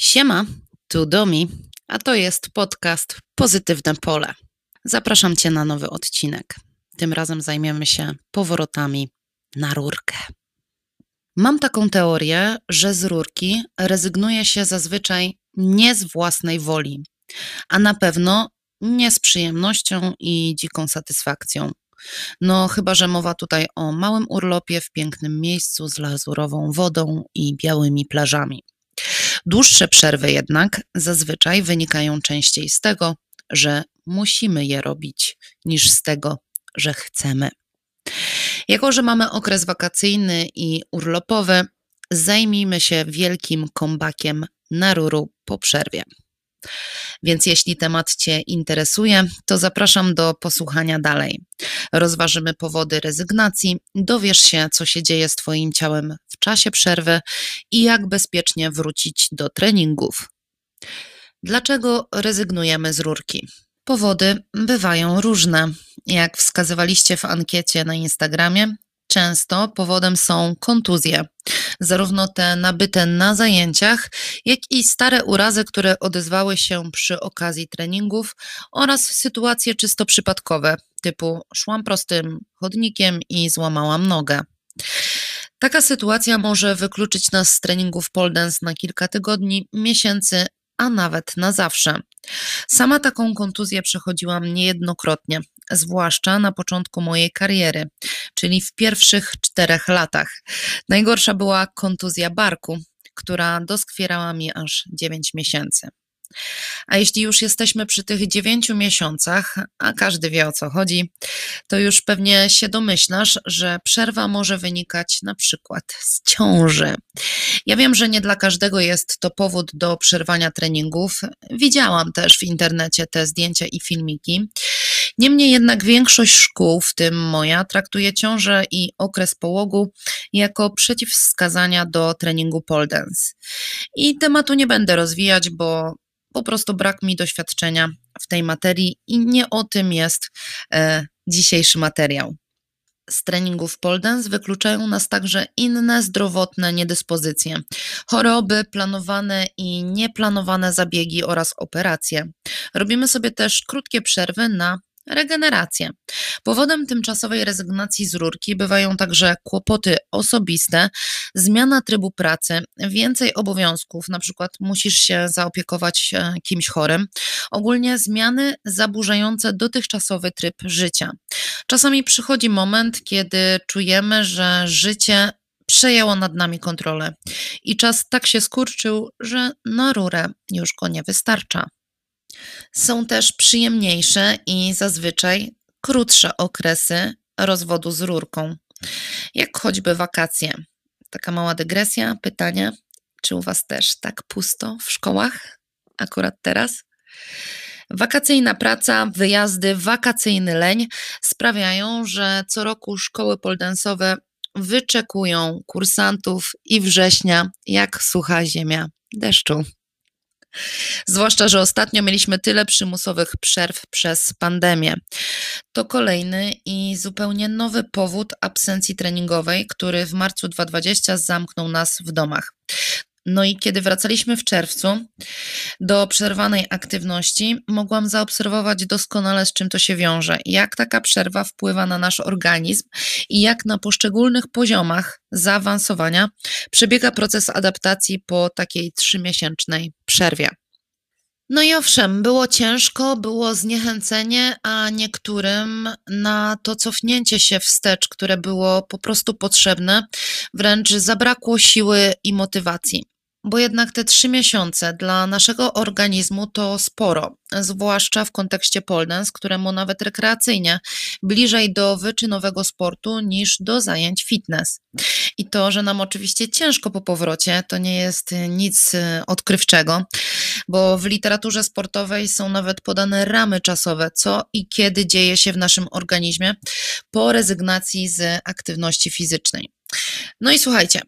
Siema, tu Domi, a to jest podcast Pozytywne Pole. Zapraszam Cię na nowy odcinek. Tym razem zajmiemy się powrotami na rurkę. Mam taką teorię, że z rurki rezygnuje się zazwyczaj nie z własnej woli, a na pewno nie z przyjemnością i dziką satysfakcją. No, chyba że mowa tutaj o małym urlopie w pięknym miejscu z lazurową wodą i białymi plażami. Dłuższe przerwy jednak zazwyczaj wynikają częściej z tego, że musimy je robić, niż z tego, że chcemy. Jako, że mamy okres wakacyjny i urlopowy, zajmijmy się wielkim kombakiem na ruru po przerwie. Więc jeśli temat Cię interesuje, to zapraszam do posłuchania dalej. Rozważymy powody rezygnacji, dowiesz się, co się dzieje z Twoim ciałem w czasie przerwy i jak bezpiecznie wrócić do treningów. Dlaczego rezygnujemy z rurki? Powody bywają różne. Jak wskazywaliście w ankiecie na Instagramie, Często powodem są kontuzje, zarówno te nabyte na zajęciach, jak i stare urazy, które odezwały się przy okazji treningów oraz sytuacje czysto przypadkowe, typu szłam prostym chodnikiem i złamałam nogę. Taka sytuacja może wykluczyć nas z treningów pole dance na kilka tygodni, miesięcy, a nawet na zawsze. Sama taką kontuzję przechodziłam niejednokrotnie, zwłaszcza na początku mojej kariery, czyli w pierwszych czterech latach. Najgorsza była kontuzja barku, która doskwierała mi aż 9 miesięcy. A jeśli już jesteśmy przy tych dziewięciu miesiącach, a każdy wie o co chodzi, to już pewnie się domyślasz, że przerwa może wynikać na przykład z ciąży. Ja wiem, że nie dla każdego jest to powód do przerwania treningów. Widziałam też w internecie te zdjęcia i filmiki. Niemniej jednak większość szkół, w tym moja, traktuje ciążę i okres połogu jako przeciwwskazania do treningu pole dance. I tematu nie będę rozwijać, bo po prostu brak mi doświadczenia w tej materii i nie o tym jest e, dzisiejszy materiał. Z treningów pole dance wykluczają nas także inne zdrowotne niedyspozycje, choroby, planowane i nieplanowane zabiegi oraz operacje. Robimy sobie też krótkie przerwy na regenerację. Powodem tymczasowej rezygnacji z rurki bywają także kłopoty osobiste, zmiana trybu pracy, więcej obowiązków, na przykład musisz się zaopiekować e, kimś chorym, ogólnie zmiany zaburzające dotychczasowy tryb życia. Czasami przychodzi moment, kiedy czujemy, że życie przejęło nad nami kontrolę i czas tak się skurczył, że na rurę już go nie wystarcza. Są też przyjemniejsze i zazwyczaj krótsze okresy rozwodu z rurką, jak choćby wakacje. Taka mała dygresja, pytanie, czy u Was też tak pusto w szkołach akurat teraz? Wakacyjna praca, wyjazdy, wakacyjny leń sprawiają, że co roku szkoły poldensowe wyczekują kursantów i września jak sucha ziemia deszczu. Zwłaszcza, że ostatnio mieliśmy tyle przymusowych przerw przez pandemię. To kolejny i zupełnie nowy powód absencji treningowej, który w marcu 2020 zamknął nas w domach. No i kiedy wracaliśmy w czerwcu do przerwanej aktywności, mogłam zaobserwować doskonale, z czym to się wiąże, jak taka przerwa wpływa na nasz organizm i jak na poszczególnych poziomach zaawansowania przebiega proces adaptacji po takiej trzymiesięcznej przerwie. No i owszem, było ciężko, było zniechęcenie, a niektórym na to cofnięcie się wstecz, które było po prostu potrzebne, wręcz zabrakło siły i motywacji bo jednak te trzy miesiące dla naszego organizmu to sporo, zwłaszcza w kontekście pole dance, któremu nawet rekreacyjnie bliżej do wyczynowego sportu niż do zajęć fitness. I to, że nam oczywiście ciężko po powrocie, to nie jest nic y, odkrywczego, bo w literaturze sportowej są nawet podane ramy czasowe, co i kiedy dzieje się w naszym organizmie po rezygnacji z aktywności fizycznej. No i słuchajcie,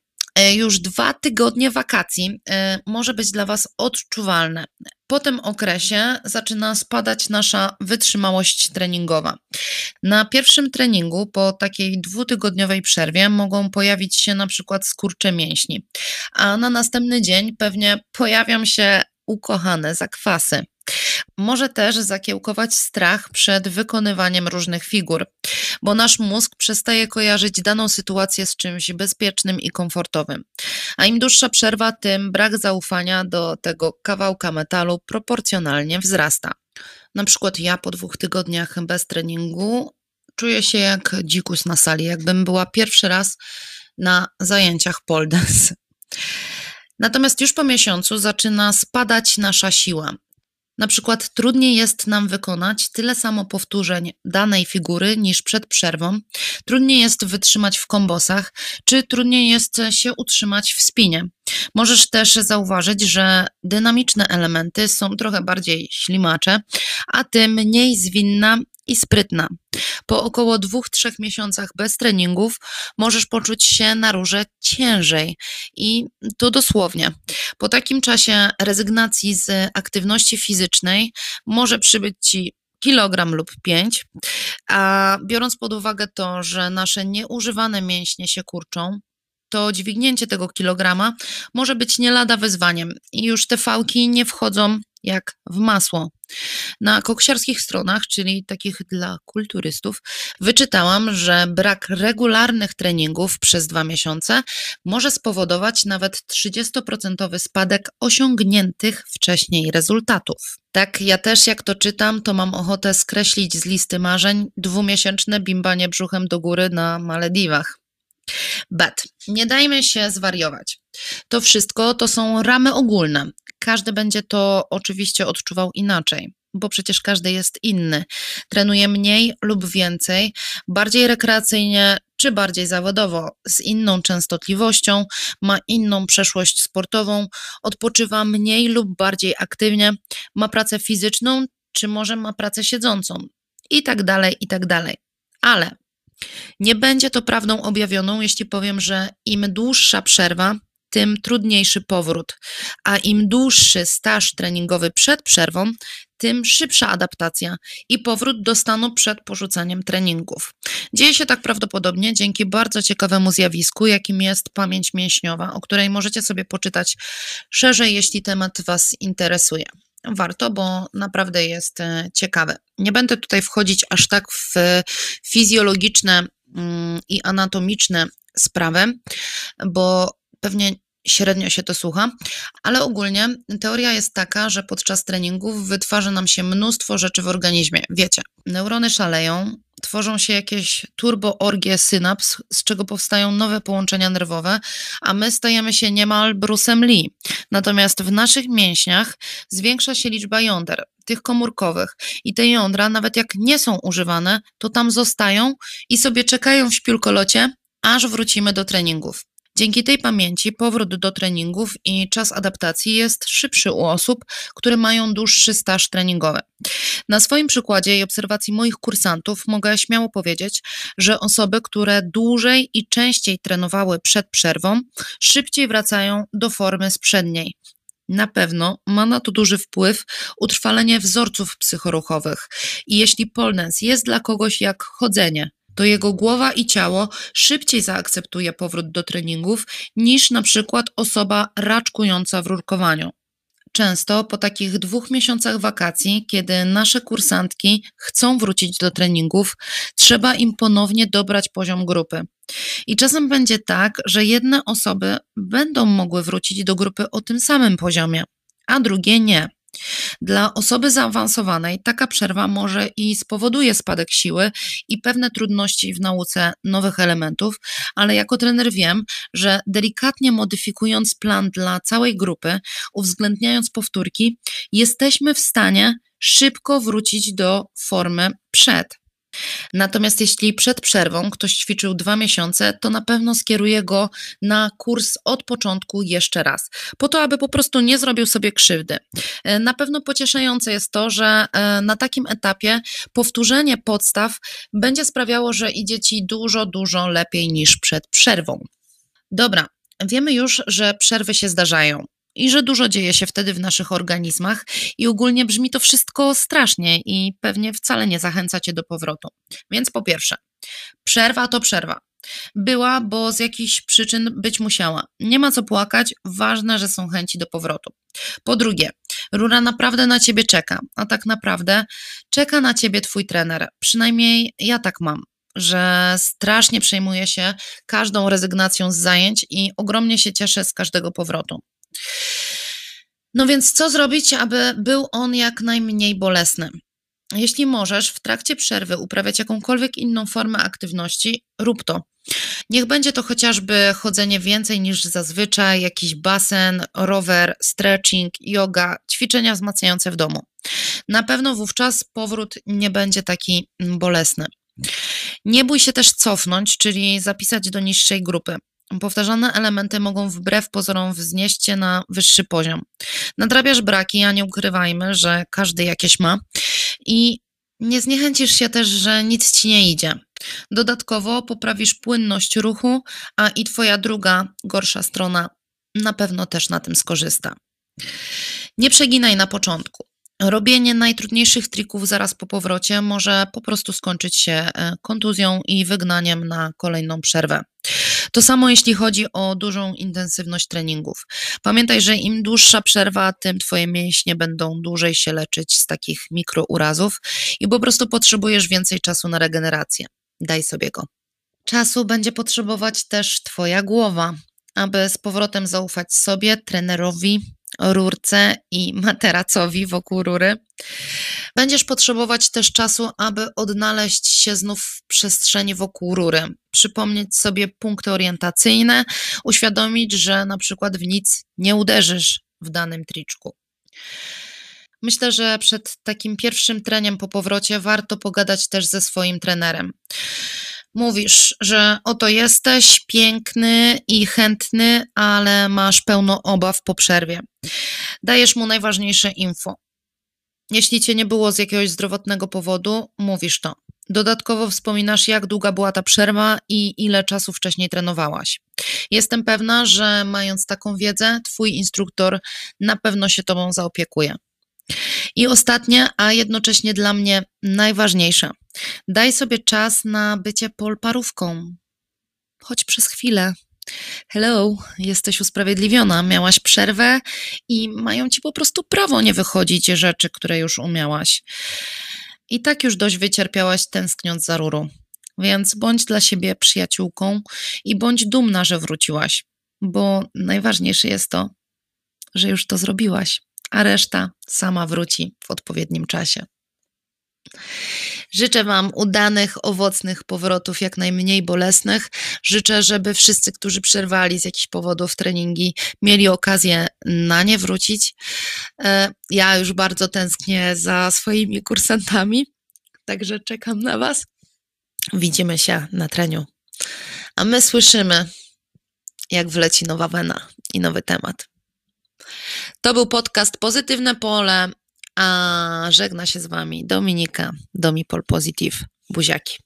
już dwa tygodnie wakacji e, może być dla Was odczuwalne. Po tym okresie zaczyna spadać nasza wytrzymałość treningowa. Na pierwszym treningu po takiej dwutygodniowej przerwie mogą pojawić się na przykład skurcze mięśni, a na następny dzień pewnie pojawią się ukochane zakwasy. Może też zakiełkować strach przed wykonywaniem różnych figur, bo nasz mózg przestaje kojarzyć daną sytuację z czymś bezpiecznym i komfortowym. A im dłuższa przerwa, tym brak zaufania do tego kawałka metalu proporcjonalnie wzrasta. Na przykład ja po dwóch tygodniach bez treningu czuję się jak dzikus na sali, jakbym była pierwszy raz na zajęciach pole dance. Natomiast już po miesiącu zaczyna spadać nasza siła. Na przykład trudniej jest nam wykonać tyle samo powtórzeń danej figury niż przed przerwą, trudniej jest wytrzymać w kombosach, czy trudniej jest się utrzymać w spinie. Możesz też zauważyć, że dynamiczne elementy są trochę bardziej ślimacze, a ty mniej zwinna i sprytna. Po około dwóch, trzech miesiącach bez treningów możesz poczuć się na róże ciężej i to dosłownie. Po takim czasie rezygnacji z aktywności fizycznej może przybyć ci kilogram lub pięć, a biorąc pod uwagę to, że nasze nieużywane mięśnie się kurczą, to dźwignięcie tego kilograma może być nie lada wyzwaniem i już te fałki nie wchodzą jak w masło. Na koksiarskich stronach, czyli takich dla kulturystów, wyczytałam, że brak regularnych treningów przez dwa miesiące może spowodować nawet 30% spadek osiągniętych wcześniej rezultatów. Tak, ja też jak to czytam, to mam ochotę skreślić z listy marzeń dwumiesięczne bimbanie brzuchem do góry na Malediwach. But nie dajmy się zwariować. To wszystko to są ramy ogólne. Każdy będzie to oczywiście odczuwał inaczej, bo przecież każdy jest inny. Trenuje mniej lub więcej, bardziej rekreacyjnie czy bardziej zawodowo, z inną częstotliwością, ma inną przeszłość sportową, odpoczywa mniej lub bardziej aktywnie, ma pracę fizyczną, czy może ma pracę siedzącą, i tak dalej, i tak dalej. Ale nie będzie to prawdą objawioną, jeśli powiem, że im dłuższa przerwa, tym trudniejszy powrót, a im dłuższy staż treningowy przed przerwą, tym szybsza adaptacja i powrót do stanu przed porzuceniem treningów. Dzieje się tak prawdopodobnie dzięki bardzo ciekawemu zjawisku, jakim jest pamięć mięśniowa, o której możecie sobie poczytać szerzej, jeśli temat Was interesuje. Warto, bo naprawdę jest e, ciekawe. Nie będę tutaj wchodzić aż tak w fizjologiczne mm, i anatomiczne sprawy, bo pewnie średnio się to słucha, ale ogólnie teoria jest taka, że podczas treningów wytwarza nam się mnóstwo rzeczy w organizmie. Wiecie, neurony szaleją, tworzą się jakieś turboorgie synaps, z czego powstają nowe połączenia nerwowe, a my stajemy się niemal Bruce'em Lee. Natomiast w naszych mięśniach zwiększa się liczba jąder, tych komórkowych i te jądra, nawet jak nie są używane, to tam zostają i sobie czekają w śpiulkolocie, aż wrócimy do treningów. Dzięki tej pamięci powrót do treningów i czas adaptacji jest szybszy u osób, które mają dłuższy staż treningowy. Na swoim przykładzie i obserwacji moich kursantów mogę śmiało powiedzieć, że osoby, które dłużej i częściej trenowały przed przerwą, szybciej wracają do formy sprzedniej. Na pewno ma na to duży wpływ utrwalenie wzorców psychoruchowych. I jeśli polness jest dla kogoś jak chodzenie, to jego głowa i ciało szybciej zaakceptuje powrót do treningów niż na przykład osoba raczkująca w rurkowaniu. Często po takich dwóch miesiącach wakacji, kiedy nasze kursantki chcą wrócić do treningów, trzeba im ponownie dobrać poziom grupy. I czasem będzie tak, że jedne osoby będą mogły wrócić do grupy o tym samym poziomie, a drugie nie. Dla osoby zaawansowanej taka przerwa może i spowoduje spadek siły i pewne trudności w nauce nowych elementów, ale jako trener wiem, że delikatnie modyfikując plan dla całej grupy, uwzględniając powtórki, jesteśmy w stanie szybko wrócić do formy przed. Natomiast jeśli przed przerwą ktoś ćwiczył dwa miesiące, to na pewno skieruje go na kurs od początku jeszcze raz, po to, aby po prostu nie zrobił sobie krzywdy. E, na pewno pocieszające jest to, że e, na takim etapie powtórzenie podstaw będzie sprawiało, że idzie ci dużo, dużo lepiej niż przed przerwą. Dobra, wiemy już, że przerwy się zdarzają i że dużo dzieje się wtedy w naszych organizmach i ogólnie brzmi to wszystko strasznie i pewnie wcale nie zachęca cię do powrotu. Więc po pierwsze, przerwa to przerwa. Była, bo z jakichś przyczyn być musiała. Nie ma co płakać, ważne, że są chęci do powrotu. Po drugie, rura naprawdę na ciebie czeka, a tak naprawdę czeka na ciebie twój trener. Przynajmniej ja tak mam że strasznie przejmuję się każdą rezygnacją z zajęć i ogromnie się cieszę z każdego powrotu. No więc co zrobić, aby był on jak najmniej bolesny? Jeśli możesz w trakcie przerwy uprawiać jakąkolwiek inną formę aktywności, rób to. Niech będzie to chociażby chodzenie więcej niż zazwyczaj, jakiś basen, rower, stretching, yoga, ćwiczenia wzmacniające w domu. Na pewno wówczas powrót nie będzie taki bolesny. Nie bój się też cofnąć, czyli zapisać do niższej grupy. Powtarzane elementy mogą wbrew pozorom wznieść cię na wyższy poziom. Nadrabiasz braki, a nie ukrywajmy, że każdy jakieś ma. I nie zniechęcisz się też, że nic ci nie idzie. Dodatkowo poprawisz płynność ruchu, a i twoja druga, gorsza strona na pewno też na tym skorzysta. Nie przeginaj na początku. Robienie najtrudniejszych trików zaraz po powrocie może po prostu skończyć się e, kontuzją i wygnaniem na kolejną przerwę. To samo jeśli chodzi o dużą intensywność treningów. Pamiętaj, że im dłuższa przerwa, tym Twoje mięśnie będą dłużej się leczyć z takich mikrourazów i po prostu potrzebujesz więcej czasu na regenerację. Daj sobie go. Czasu będzie potrzebować też Twoja głowa, aby z powrotem zaufać sobie, trenerowi, rurce i materacowi wokół rury. Będziesz potrzebować też czasu, aby odnaleźć się znów w przestrzeni wokół rury, przypomnieć sobie punkty orientacyjne, uświadomić, że na przykład w nic nie uderzysz w danym triczku. Myślę, że przed takim pierwszym treniem po powrocie warto pogadać też ze swoim trenerem. Mówisz, że oto jesteś piękny i chętny, ale masz pełno obaw po przerwie. Dajesz mu najważniejsze info. Jeśli cię nie było z jakiegoś zdrowotnego powodu, mówisz to. Dodatkowo wspominasz, jak długa była ta przerwa i ile czasu wcześniej trenowałaś. Jestem pewna, że mając taką wiedzę, Twój instruktor na pewno się Tobą zaopiekuje. I ostatnie, a jednocześnie dla mnie najważniejsze. Daj sobie czas na bycie polparówką. Choć przez chwilę. Hello, jesteś usprawiedliwiona, miałaś przerwę i mają ci po prostu prawo nie wychodzić rzeczy, które już umiałaś. I tak już dość wycierpiałaś tęskniąc za rurą. Więc bądź dla siebie przyjaciółką i bądź dumna, że wróciłaś, bo najważniejsze jest to, że już to zrobiłaś a reszta sama wróci w odpowiednim czasie. Życzę Wam udanych, owocnych powrotów, jak najmniej bolesnych. Życzę, żeby wszyscy, którzy przerwali z jakichś powodów treningi, mieli okazję na nie wrócić. E, ja już bardzo tęsknię za swoimi kursantami, także czekam na Was. Widzimy się na treniu. A my słyszymy, jak wleci nowa wena i nowy temat. To był podcast Pozytywne Pole, a żegna się z Wami Dominika, Domipol Positive. Buziaki.